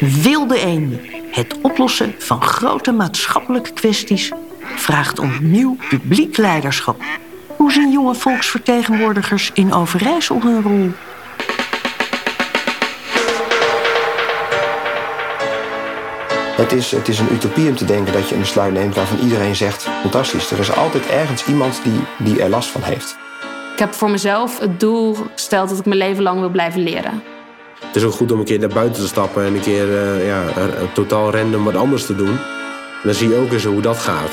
Wilde eenden. Het oplossen van grote maatschappelijke kwesties vraagt om nieuw publiek leiderschap. Hoe zien jonge volksvertegenwoordigers in Overijssel hun rol? Het is, het is een utopie om te denken dat je een besluit neemt waarvan iedereen zegt: fantastisch. Er is altijd ergens iemand die, die er last van heeft. Ik heb voor mezelf het doel gesteld dat ik mijn leven lang wil blijven leren. Het is ook goed om een keer naar buiten te stappen en een keer uh, ja, totaal random wat anders te doen. En dan zie je ook eens hoe dat gaat.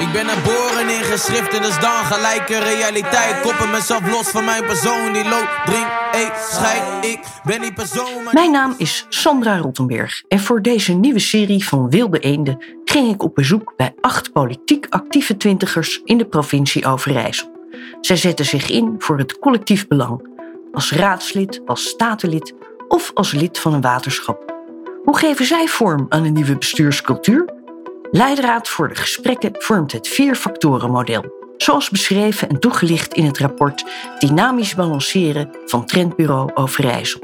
Ik ben geboren in geschriften, dus dan gelijke realiteit. Koppen mezelf los van mijn persoon die loopt, drink, eet, scheid. Ik ben die persoon. Mijn naam is Sandra Rottenberg en voor deze nieuwe serie van Wilde Eenden ging ik op bezoek bij acht politiek actieve twintigers in de provincie Overijssel. Zij zetten zich in voor het collectief belang, als raadslid, als statenlid of als lid van een waterschap. Hoe geven zij vorm aan een nieuwe bestuurscultuur? Leidraad voor de gesprekken vormt het vier-factoren-model, zoals beschreven en toegelicht in het rapport Dynamisch Balanceren van Trendbureau Overijssel.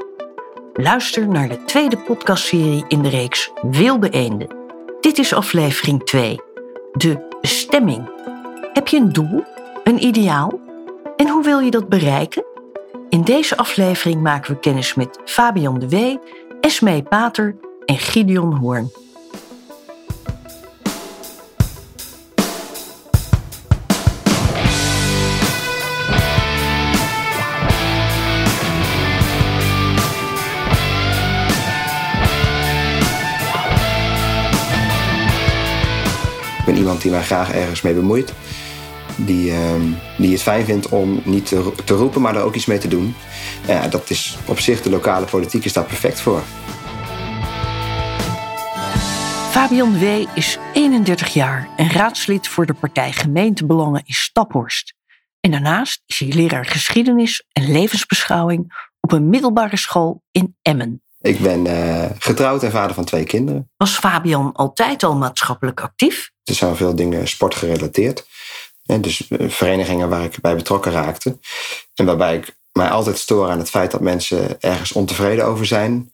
Luister naar de tweede podcastserie in de reeks Wilde Eenden. Dit is aflevering 2, de bestemming. Heb je een doel, een ideaal? En hoe wil je dat bereiken? In deze aflevering maken we kennis met Fabian de Wee, Esmee Pater en Gideon Hoorn. Ik ben iemand die mij graag ergens mee bemoeit. Die, ehm, die het fijn vindt om niet te, te roepen, maar er ook iets mee te doen. Ja, dat is op zich, de lokale politiek is daar perfect voor. Fabian W. is 31 jaar en raadslid voor de partij Gemeentebelangen in Staphorst. En daarnaast is hij leraar geschiedenis en levensbeschouwing op een middelbare school in Emmen. Ik ben eh, getrouwd en vader van twee kinderen. Was Fabian altijd al maatschappelijk actief? Er zijn veel dingen sportgerelateerd. En dus eh, verenigingen waar ik bij betrokken raakte. En waarbij ik mij altijd stoor aan het feit dat mensen ergens ontevreden over zijn,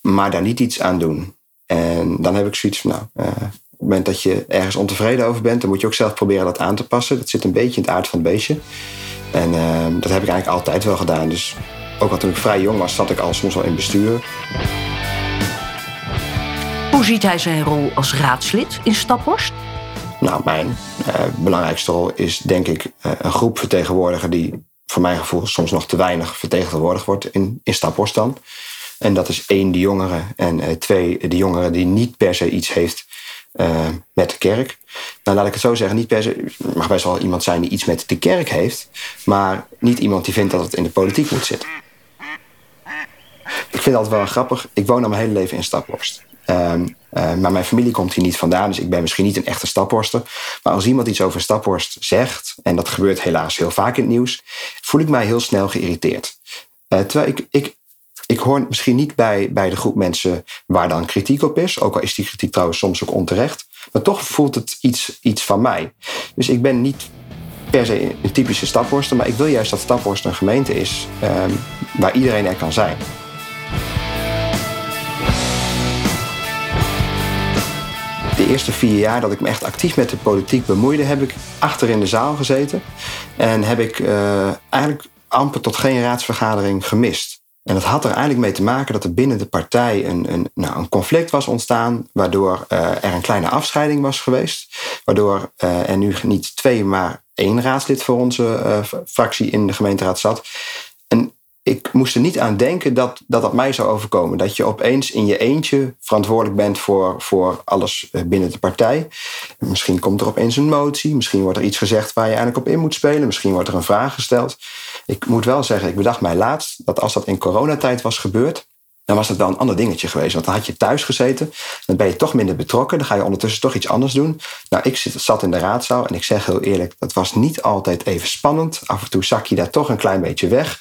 maar daar niet iets aan doen. En dan heb ik zoiets van, nou, uh, op het moment dat je ergens ontevreden over bent, dan moet je ook zelf proberen dat aan te passen. Dat zit een beetje in het aard van het beestje. En uh, dat heb ik eigenlijk altijd wel gedaan. Dus ook al toen ik vrij jong was, zat ik al soms wel in bestuur. Hoe ziet hij zijn rol als raadslid in Staphorst? Nou, mijn uh, belangrijkste rol is denk ik uh, een groep vertegenwoordigen die voor mijn gevoel soms nog te weinig vertegenwoordigd wordt in, in Staphorst dan. En dat is één, de jongeren. En uh, twee, de jongeren die niet per se iets heeft met de kerk. Nou, laat ik het zo zeggen, niet per se, mag best wel iemand zijn die iets met de kerk heeft, maar niet iemand die vindt dat het in de politiek moet zitten. Ik vind altijd wel grappig. Ik woon al mijn hele leven in Staphorst. Um, uh, maar mijn familie komt hier niet vandaan, dus ik ben misschien niet een echte staphorster. Maar als iemand iets over Staphorst zegt, en dat gebeurt helaas heel vaak in het nieuws, voel ik mij heel snel geïrriteerd. Uh, terwijl ik, ik, ik hoor misschien niet bij, bij de groep mensen waar dan kritiek op is, ook al is die kritiek trouwens soms ook onterecht, maar toch voelt het iets, iets van mij. Dus ik ben niet per se een typische staphorster, maar ik wil juist dat Staphorst een gemeente is um, waar iedereen er kan zijn. Eerste vier jaar dat ik me echt actief met de politiek bemoeide, heb ik achter in de zaal gezeten. En heb ik uh, eigenlijk amper tot geen raadsvergadering gemist. En dat had er eigenlijk mee te maken dat er binnen de partij een, een, nou, een conflict was ontstaan, waardoor uh, er een kleine afscheiding was geweest. Waardoor uh, er nu niet twee, maar één raadslid voor onze fractie in de gemeenteraad zat. Ik moest er niet aan denken dat, dat dat mij zou overkomen. Dat je opeens in je eentje verantwoordelijk bent voor, voor alles eh, binnen de partij. Misschien komt er opeens een motie. Misschien wordt er iets gezegd waar je eigenlijk op in moet spelen. Misschien wordt er een vraag gesteld. Ik moet wel zeggen, ik bedacht mij laatst dat als dat in coronatijd was gebeurd dan was het wel een ander dingetje geweest. Want dan had je thuis gezeten, dan ben je toch minder betrokken. Dan ga je ondertussen toch iets anders doen. Nou, ik zat in de raadzaal en ik zeg heel eerlijk, dat was niet altijd even spannend. Af en toe zak je daar toch een klein beetje weg.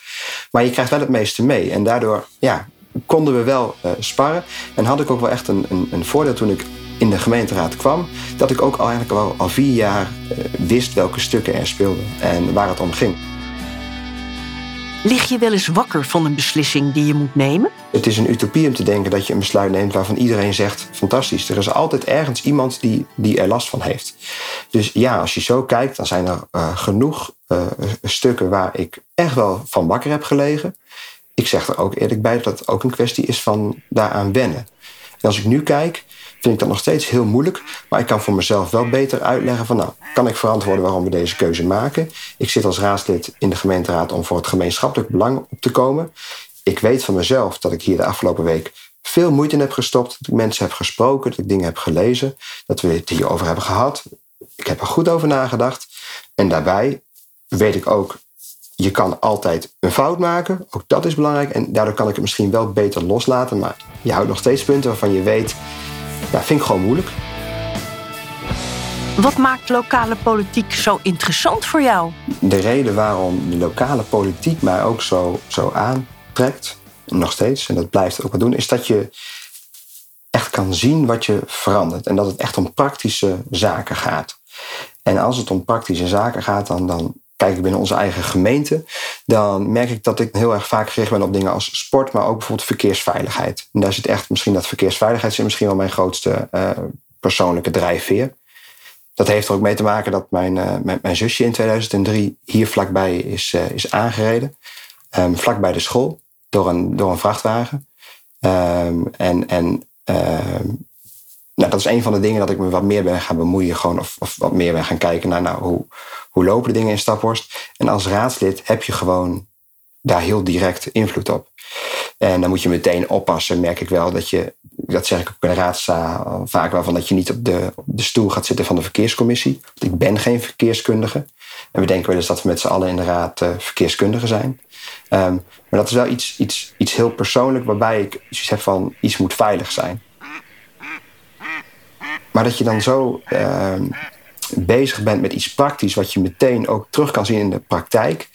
Maar je krijgt wel het meeste mee. En daardoor, ja, konden we wel uh, sparren. En had ik ook wel echt een, een, een voordeel toen ik in de gemeenteraad kwam, dat ik ook al eigenlijk al, al vier jaar uh, wist welke stukken er speelden en waar het om ging. Lig je wel eens wakker van een beslissing die je moet nemen? Het is een utopie om te denken dat je een besluit neemt waarvan iedereen zegt: fantastisch. Er is altijd ergens iemand die, die er last van heeft. Dus ja, als je zo kijkt, dan zijn er uh, genoeg uh, stukken waar ik echt wel van wakker heb gelegen. Ik zeg er ook eerlijk bij dat het ook een kwestie is van daaraan wennen. En als ik nu kijk, vind ik dat nog steeds heel moeilijk. Maar ik kan voor mezelf wel beter uitleggen van nou, kan ik verantwoorden waarom we deze keuze maken? Ik zit als raadslid in de gemeenteraad om voor het gemeenschappelijk belang op te komen. Ik weet van mezelf dat ik hier de afgelopen week veel moeite in heb gestopt. Dat ik mensen heb gesproken, dat ik dingen heb gelezen. Dat we het hierover hebben gehad. Ik heb er goed over nagedacht. En daarbij weet ik ook, je kan altijd een fout maken. Ook dat is belangrijk. En daardoor kan ik het misschien wel beter loslaten. Maar je houdt nog steeds punten waarvan je weet, ja, vind ik gewoon moeilijk. Wat maakt lokale politiek zo interessant voor jou? De reden waarom de lokale politiek mij ook zo, zo aantrekt, nog steeds, en dat blijft ook wel doen, is dat je echt kan zien wat je verandert. En dat het echt om praktische zaken gaat. En als het om praktische zaken gaat, dan, dan kijk ik binnen onze eigen gemeente, dan merk ik dat ik heel erg vaak gericht ben op dingen als sport, maar ook bijvoorbeeld verkeersveiligheid. En daar zit echt misschien dat verkeersveiligheid is misschien wel mijn grootste uh, persoonlijke drijfveer. Dat heeft er ook mee te maken dat mijn, uh, mijn, mijn, zusje in 2003 hier vlakbij is, uh, is aangereden. Um, vlakbij de school door een, door een vrachtwagen. Um, en en um, nou, dat is een van de dingen dat ik me wat meer ben gaan bemoeien. Gewoon of, of wat meer ben gaan kijken naar nou, hoe, hoe lopen de dingen in Staphorst. En als raadslid heb je gewoon daar heel direct invloed op. En dan moet je meteen oppassen, merk ik wel, dat je, dat zeg ik ook in de raadzaal vaak wel, van dat je niet op de, de stoel gaat zitten van de verkeerscommissie. Want ik ben geen verkeerskundige. En we denken wel eens dat we met z'n allen in de raad uh, verkeerskundigen zijn. Um, maar dat is wel iets, iets, iets heel persoonlijk waarbij ik heb van iets moet veilig zijn. Maar dat je dan zo uh, bezig bent met iets praktisch, wat je meteen ook terug kan zien in de praktijk,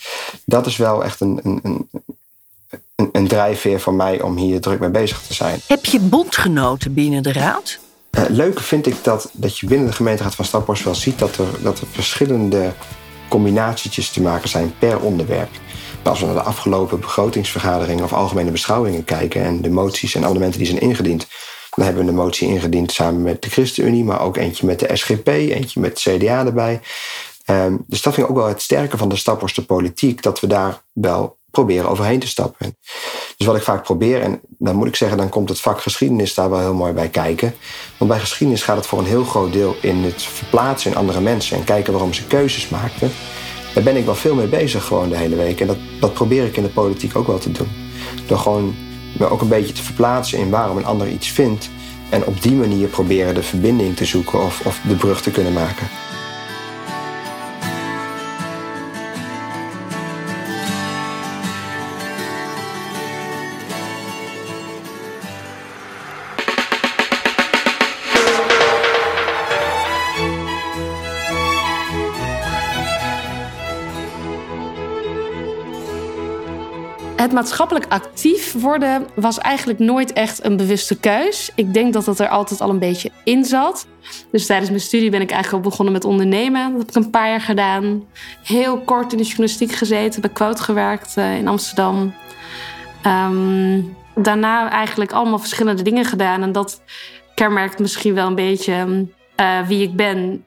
dat is wel echt een, een, een, een, een drijfveer voor mij om hier druk mee bezig te zijn. Heb je bondgenoten binnen de raad? Uh, leuk vind ik dat, dat je binnen de gemeenteraad van Staphorst wel ziet dat er, dat er verschillende combinatietjes te maken zijn per onderwerp. Als we naar de afgelopen begrotingsvergaderingen of algemene beschouwingen kijken en de moties en amendementen die zijn ingediend, dan hebben we een motie ingediend samen met de ChristenUnie, maar ook eentje met de SGP, eentje met de CDA erbij. Dus dat vind ik ook wel het sterke van de Staphorster politiek, dat we daar wel proberen overheen te stappen. Dus wat ik vaak probeer, en dan moet ik zeggen, dan komt het vak geschiedenis daar wel heel mooi bij kijken. Want bij geschiedenis gaat het voor een heel groot deel in het verplaatsen in andere mensen en kijken waarom ze keuzes maakten. Daar ben ik wel veel mee bezig gewoon de hele week. En dat, dat probeer ik in de politiek ook wel te doen. Door gewoon me ook een beetje te verplaatsen in waarom een ander iets vindt. En op die manier proberen de verbinding te zoeken of, of de brug te kunnen maken. Maatschappelijk actief worden was eigenlijk nooit echt een bewuste keus. Ik denk dat dat er altijd al een beetje in zat. Dus tijdens mijn studie ben ik eigenlijk al begonnen met ondernemen. Dat heb ik een paar jaar gedaan. Heel kort in de journalistiek gezeten, bij Quote gewerkt uh, in Amsterdam. Um, daarna eigenlijk allemaal verschillende dingen gedaan. En dat kenmerkt misschien wel een beetje uh, wie ik ben.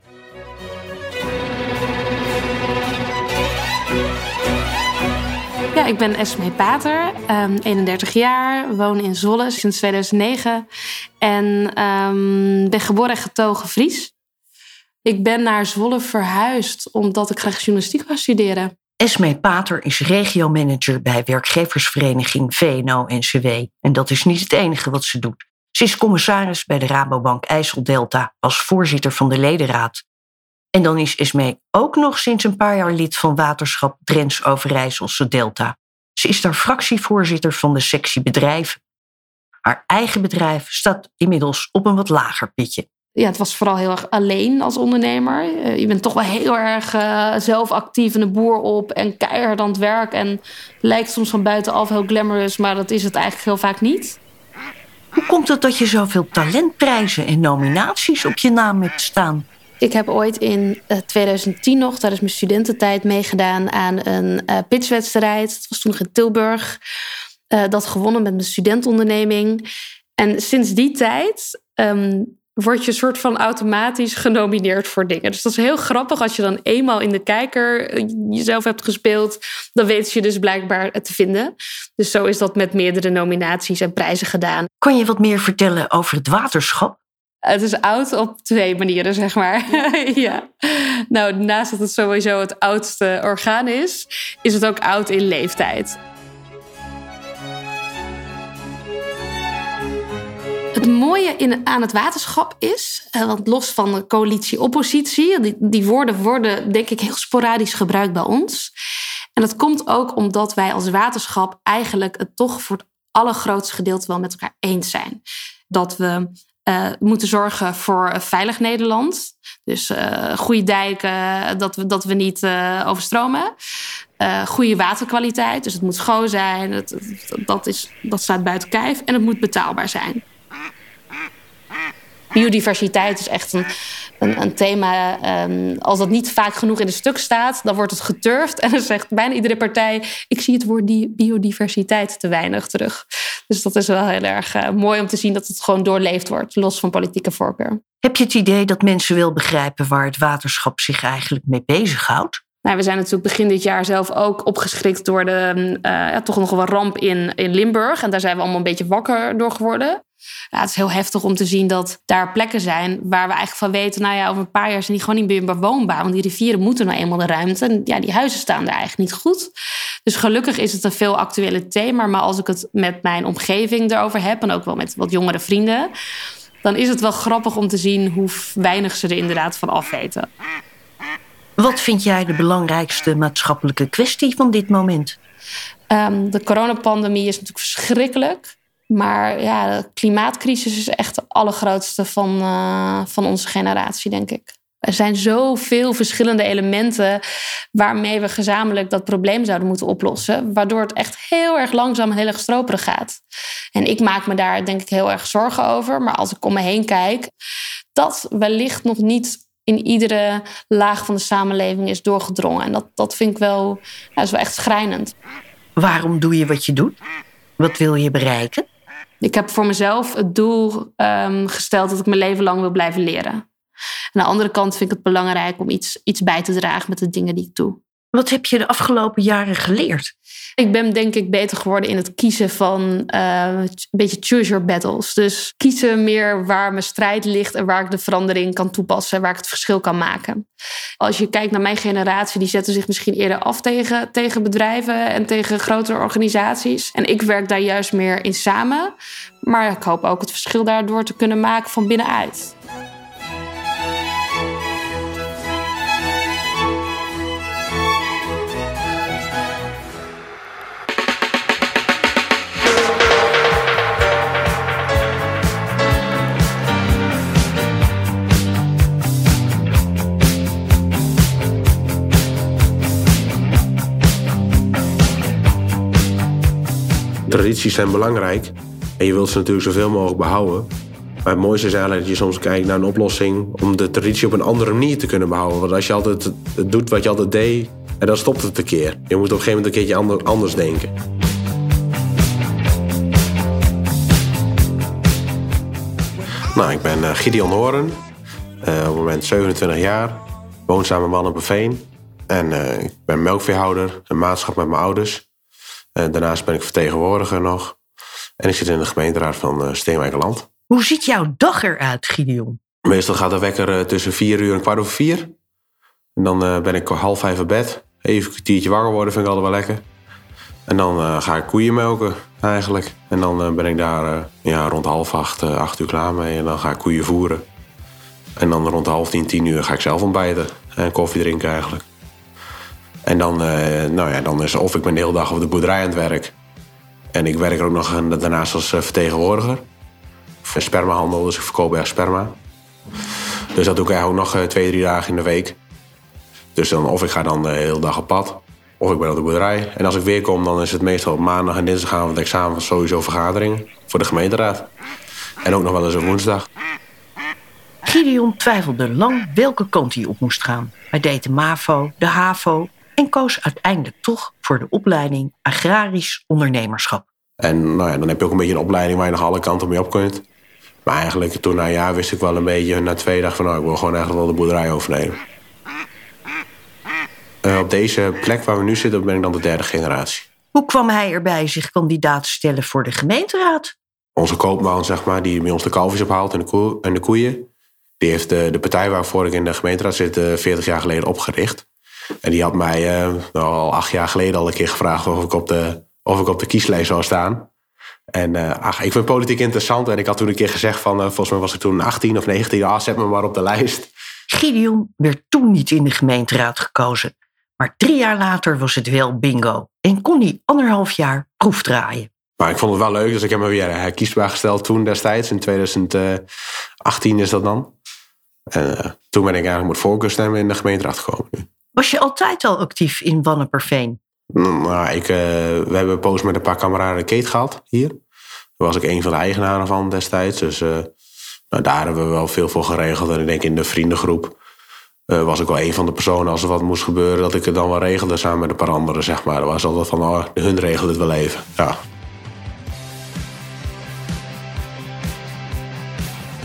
Ik ben Esme Pater, um, 31 jaar, woon in Zwolle sinds 2009 en um, ben geboren en getogen Fries. Ik ben naar Zwolle verhuisd omdat ik graag journalistiek wou studeren. Esme Pater is regiomanager bij werkgeversvereniging VNO-NCW. En dat is niet het enige wat ze doet. Ze is commissaris bij de Rabobank IJsseldelta als voorzitter van de ledenraad. En dan is Esme ook nog sinds een paar jaar lid van Waterschap Drents Overijsselse Delta. Ze is daar fractievoorzitter van de sectie bedrijven. Haar eigen bedrijf staat inmiddels op een wat lager pitje. Ja, het was vooral heel erg alleen als ondernemer. Uh, je bent toch wel heel erg uh, zelf actief en de boer op en keihard aan het werk. En lijkt soms van buitenaf heel glamorous, maar dat is het eigenlijk heel vaak niet. Hoe komt het dat je zoveel talentprijzen en nominaties op je naam hebt staan? Ik heb ooit in 2010 nog, tijdens mijn studententijd, meegedaan aan een uh, pitchwedstrijd. Dat was toen in Tilburg. dat gewonnen met mijn studentonderneming. En sinds die tijd ehm, word je soort van automatisch genomineerd voor dingen. Dus dat is heel grappig als je dan eenmaal in de kijker eh, jezelf hebt gespeeld, dan weet je dus blijkbaar te vinden. Dus zo is dat met meerdere nominaties en prijzen gedaan. Kan je wat meer vertellen over het waterschap? Het is oud op twee manieren, zeg maar. ja. Nou, naast dat het sowieso het oudste orgaan is, is het ook oud in leeftijd. Het mooie in, aan het waterschap is, eh, want los van coalitie-oppositie, die, die woorden worden denk ik heel sporadisch gebruikt bij ons. En dat komt ook omdat wij als waterschap eigenlijk het toch voor het allergrootste gedeelte wel met elkaar eens zijn. Dat we uh, moeten zorgen voor een veilig Nederland. Dus uh, goede dijken, dat we, dat we niet overstromen. goede waterkwaliteit, dus het moet schoon zijn. Het, dat, is, dat staat buiten kijf. En het moet betaalbaar zijn. Biodiversiteit is echt een, een, een thema. Um, als dat niet vaak genoeg in een stuk staat, dan wordt het geturfd. En dan zegt bijna iedere partij: Ik zie het woord biodiversiteit te weinig terug. Dus dat is wel heel erg uh, mooi om te zien dat het gewoon doorleefd wordt, los van politieke voorkeur. Heb je het idee dat mensen wel begrijpen waar het waterschap zich eigenlijk mee bezighoudt? Nou, we zijn natuurlijk begin dit jaar zelf ook opgeschrikt door de uh, ja, toch nog wel ramp in, in Limburg. En daar zijn we allemaal een beetje wakker door geworden. Ja, het is heel heftig om te zien dat daar plekken zijn waar we eigenlijk van weten, nou ja, over een paar jaar zijn die gewoon niet meer bewoonbaar. Want die rivieren moeten nou eenmaal de ruimte. En ja, die huizen staan daar eigenlijk niet goed. Dus gelukkig is het een veel actuele thema. Maar als ik het met mijn omgeving erover heb, en ook wel met wat jongere vrienden, dan is het wel grappig om te zien hoe weinig ze er inderdaad van afweten. Wat vind jij de belangrijkste maatschappelijke kwestie van dit moment? Um, de coronapandemie is natuurlijk verschrikkelijk. Maar ja, de klimaatcrisis is echt de allergrootste van, uh, van onze generatie, denk ik. Er zijn zoveel verschillende elementen waarmee we gezamenlijk dat probleem zouden moeten oplossen. Waardoor het echt heel erg langzaam en heel erg stroperig gaat. En ik maak me daar denk ik heel erg zorgen over. Maar als ik om me heen kijk, dat wellicht nog niet in iedere laag van de samenleving is doorgedrongen. En dat, dat vind ik wel, is wel echt schrijnend. Waarom doe je wat je doet? Wat wil je bereiken? Ik heb voor mezelf het doel um, gesteld dat ik mijn leven lang wil blijven leren. Aan de andere kant vind ik het belangrijk om iets, iets bij te dragen met de dingen die ik doe. Wat heb je de afgelopen jaren geleerd? Ik ben denk ik beter geworden in het kiezen van uh, een beetje choose your battles. Dus kiezen meer waar mijn strijd ligt en waar ik de verandering kan toepassen, waar ik het verschil kan maken. Als je kijkt naar mijn generatie, die zetten zich misschien eerder af tegen, tegen bedrijven en tegen grotere organisaties. En ik werk daar juist meer in samen. Maar ik hoop ook het verschil daardoor te kunnen maken van binnenuit. Tradities zijn belangrijk. En je wilt ze natuurlijk zoveel mogelijk behouden. Maar het mooiste is eigenlijk dat je soms kijkt naar een oplossing om de traditie op een andere manier te kunnen behouden. Want als je altijd doet wat je altijd deed, en dan stopt het een keer. Je moet op een gegeven moment een keertje anders denken. Nou, ik ben uh, Gideon Horen. Uh, op het moment 27 jaar. Woon samen met man op een veen. En uh, ik ben melkveehouder, een maatschap met mijn ouders. En daarnaast ben ik vertegenwoordiger nog. En ik zit in de gemeenteraad van uh, Steenwijkerland. Hoe ziet jouw dag eruit, Gideon? Meestal gaat de wekker uh, tussen vier uur en kwart over vier. En dan ben ik half vijf op bed. Even een kwartiertje wakker worden vind ik altijd wel lekker. En dan ga ik koeien melken eigenlijk. En dan ben ik daar ja, rond half acht, acht uur klaar mee. En dan ga ik koeien voeren. En dan rond half tien, tien uur ga ik zelf ontbijten. En koffie drinken eigenlijk. En dan, uh, nou ja, dan is of ik ben de hele dag op de boerderij aan het werk. En ik werk er ook nog daarnaast als eh, vertegenwoordiger. Voor spermahandel, dus ik verkoop echt sperma. Dus dat doe ik eigenlijk ook nog eh, twee, drie dagen in de week. Dus dan, of ik ga dan de hele dag op pad, of ik ben op de boerderij. En als ik weer kom, dan is het meestal maandag en dinsdagavond examen sowieso vergaderingen voor de gemeenteraad. En ook nog wel eens op woensdag. Gideon twijfelde lang welke kant hij op moest gaan. Hij deed de MAVO, de HAVO en koos uiteindelijk toch voor de opleiding Agrarisch Ondernemerschap. En nou ja, dan heb je ook een beetje een opleiding waar je nog alle kanten mee op kunt. Maar eigenlijk toen na een jaar wist ik wel een beetje, na twee dagen van nou, ik wil gewoon eigenlijk wel de boerderij overnemen. Uh, op deze plek waar we nu zitten ben ik dan de derde generatie. Hoe kwam hij erbij zich kandidaat te stellen voor de gemeenteraad? Onze koopman, zeg maar, die bij ons de kalfjes ophaalt en de, koe en de koeien... die heeft de, de partij waarvoor ik in de gemeenteraad zit 40 eh, jaar geleden opgericht. En die had mij uh, al acht jaar geleden al een keer gevraagd... of ik op de, of ik op de kieslijst zou staan. En uh, ach, ik vind politiek interessant. En ik had toen een keer gezegd van... volgens mij was ik toen 18 of 19. Ah, zet me maar op de lijst. Gideon werd toen niet in de gemeenteraad gekozen. Maar drie jaar later was het wel bingo en kon hij anderhalf jaar proefdraaien. Maar ik vond het wel leuk, dus ik heb me weer herkiesbaar gesteld toen destijds. In 2018 is dat dan. En uh, toen ben ik eigenlijk met voorkeurstemmen in de gemeenteraad gekomen. Was je altijd al actief in Wanneperveen? Nou, ik, uh, we hebben poos met een paar kameraden keet gehad hier. Daar was ik een van de eigenaren van destijds. Dus uh, nou, daar hebben we wel veel voor geregeld. En ik denk in de vriendengroep uh, was ik wel een van de personen als er wat moest gebeuren, dat ik het dan wel regelde samen met een paar anderen, zeg maar. Was altijd van, oh, hun regelt het wel even. Ja.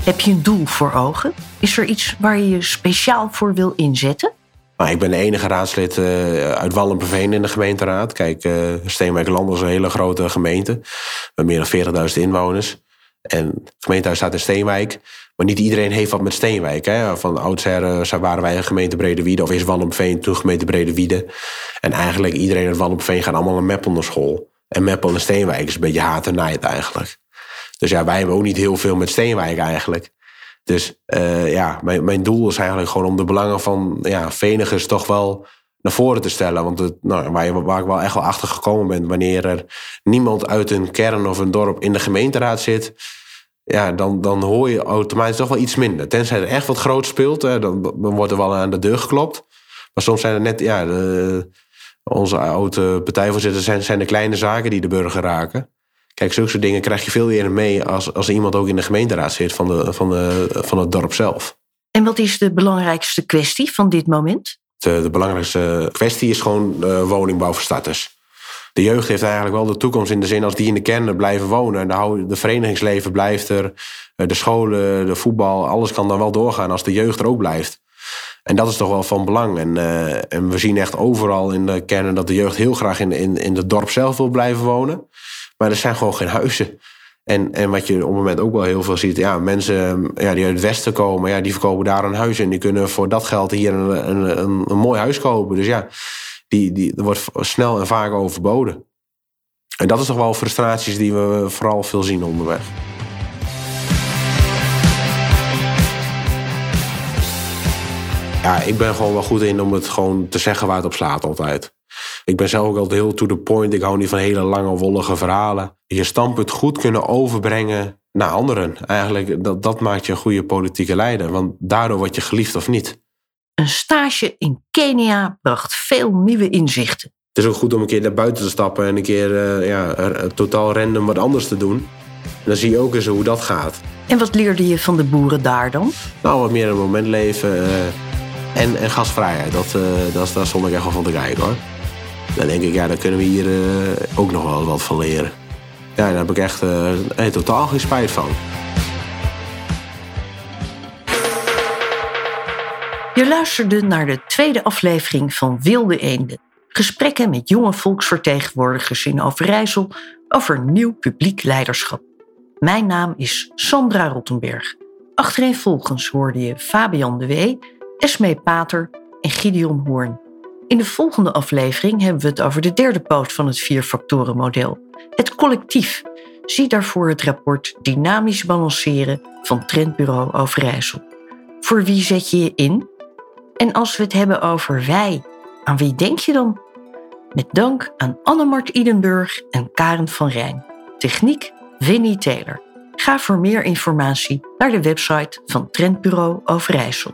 Heb je een doel voor ogen? Is er iets waar je je speciaal voor wil inzetten? Nou, ik ben de enige raadslid uh, uit Wallenperveen in de gemeenteraad. Kijk, uh, Steenwijk-Land is een hele grote gemeente. Met meer dan 40.000 inwoners. En het gemeentehuis staat in Steenwijk. Maar niet iedereen heeft wat met Steenwijk. Hè? Van oudsher uh, waren wij een gemeente Bredewiede. Of is Wallenveen toen gemeente Bredewiede. En eigenlijk iedereen uit Wallenveen gaat allemaal naar Meppel naar school. En Meppel en Steenwijk is een beetje haat en nijd eigenlijk. Dus ja, wij hebben ook niet heel veel met Steenwijk eigenlijk. Dus uh, ja, mijn, mijn doel is eigenlijk gewoon om de belangen van ja, Venigers toch wel naar voren te stellen. Want het, nou, waar, waar ik wel echt wel achter gekomen ben, wanneer er niemand uit een kern of een dorp in de gemeenteraad zit, ja, dan, dan hoor je automatisch toch wel iets minder. Tenzij er echt wat groot speelt, dan, wordt er wel aan de deur geklopt. Maar soms zijn er net, ja, onze oude partijvoorzitters zijn, zijn de kleine zaken die de burger raken. Kijk, zulke soort dingen krijg je veel eerder mee als, als iemand ook in de gemeenteraad zit van, de, van, de, van het dorp zelf. En wat is de belangrijkste kwestie van dit moment? De, de belangrijkste kwestie is gewoon uh, woningbouw voor starters de jeugd heeft eigenlijk wel de toekomst in de zin als die in de kern blijven wonen. De, de verenigingsleven blijft er, eh, de scholen, de voetbal, alles kan dan wel doorgaan als de jeugd er ook blijft. En dat is toch wel van belang. En, uh, en we zien echt overal in de kernen dat de jeugd heel graag in, in, in het dorp zelf wil blijven wonen. Maar er zijn gewoon geen huizen. En, en wat je op het moment ook wel heel veel ziet, ja, mensen ja, die uit het westen komen, ja, die verkopen daar een huis. En die kunnen voor dat geld hier een, een, een, mooi huis kopen. Dus ja, die, die wordt snel en vaak overboden. En dat is toch wel frustraties die we vooral veel zien onderweg. Ja, ik ben gewoon wel goed in om het gewoon te zeggen waar het op slaat altijd. Ik ben zelf ook altijd heel to the point. Ik hou niet van hele lange, wollige verhalen. Je standpunt goed kunnen overbrengen naar anderen. Eigenlijk, dat, dat maakt je een goede politieke leider. Want daardoor word je geliefd of niet. Een stage in Kenia bracht veel nieuwe inzichten. Het is ook goed om een keer naar buiten te stappen en een keer uh, ja, totaal random wat anders te doen. En dan zie je ook eens hoe dat gaat. En wat leerde je van de boeren daar dan? Nou, wat meer een moment leven uh, en, en gasvrijheid. Dat, uh, dat, daar stond ik echt wel van te kijken hoor. Dan denk ik, ja, daar kunnen we hier ook nog wel wat van leren. Ja, daar heb ik echt totaal geen spijt van. Je luisterde naar de tweede aflevering van Wilde Eenden. Gesprekken met jonge volksvertegenwoordigers in Overijssel over nieuw publiek leiderschap. Mijn naam is Sandra Rottenberg. Achtereenvolgens hoorde je Fabian de Wee, Esmee Pater en Gideon Hoorn. In de volgende aflevering hebben we het over de derde poot van het vierfactorenmodel, het collectief. Zie daarvoor het rapport Dynamisch Balanceren van Trendbureau Overijssel. Voor wie zet je je in? En als we het hebben over wij, aan wie denk je dan? Met dank aan Annemart Idenburg en Karen van Rijn. Techniek Winnie Taylor. Ga voor meer informatie naar de website van Trendbureau Overijssel.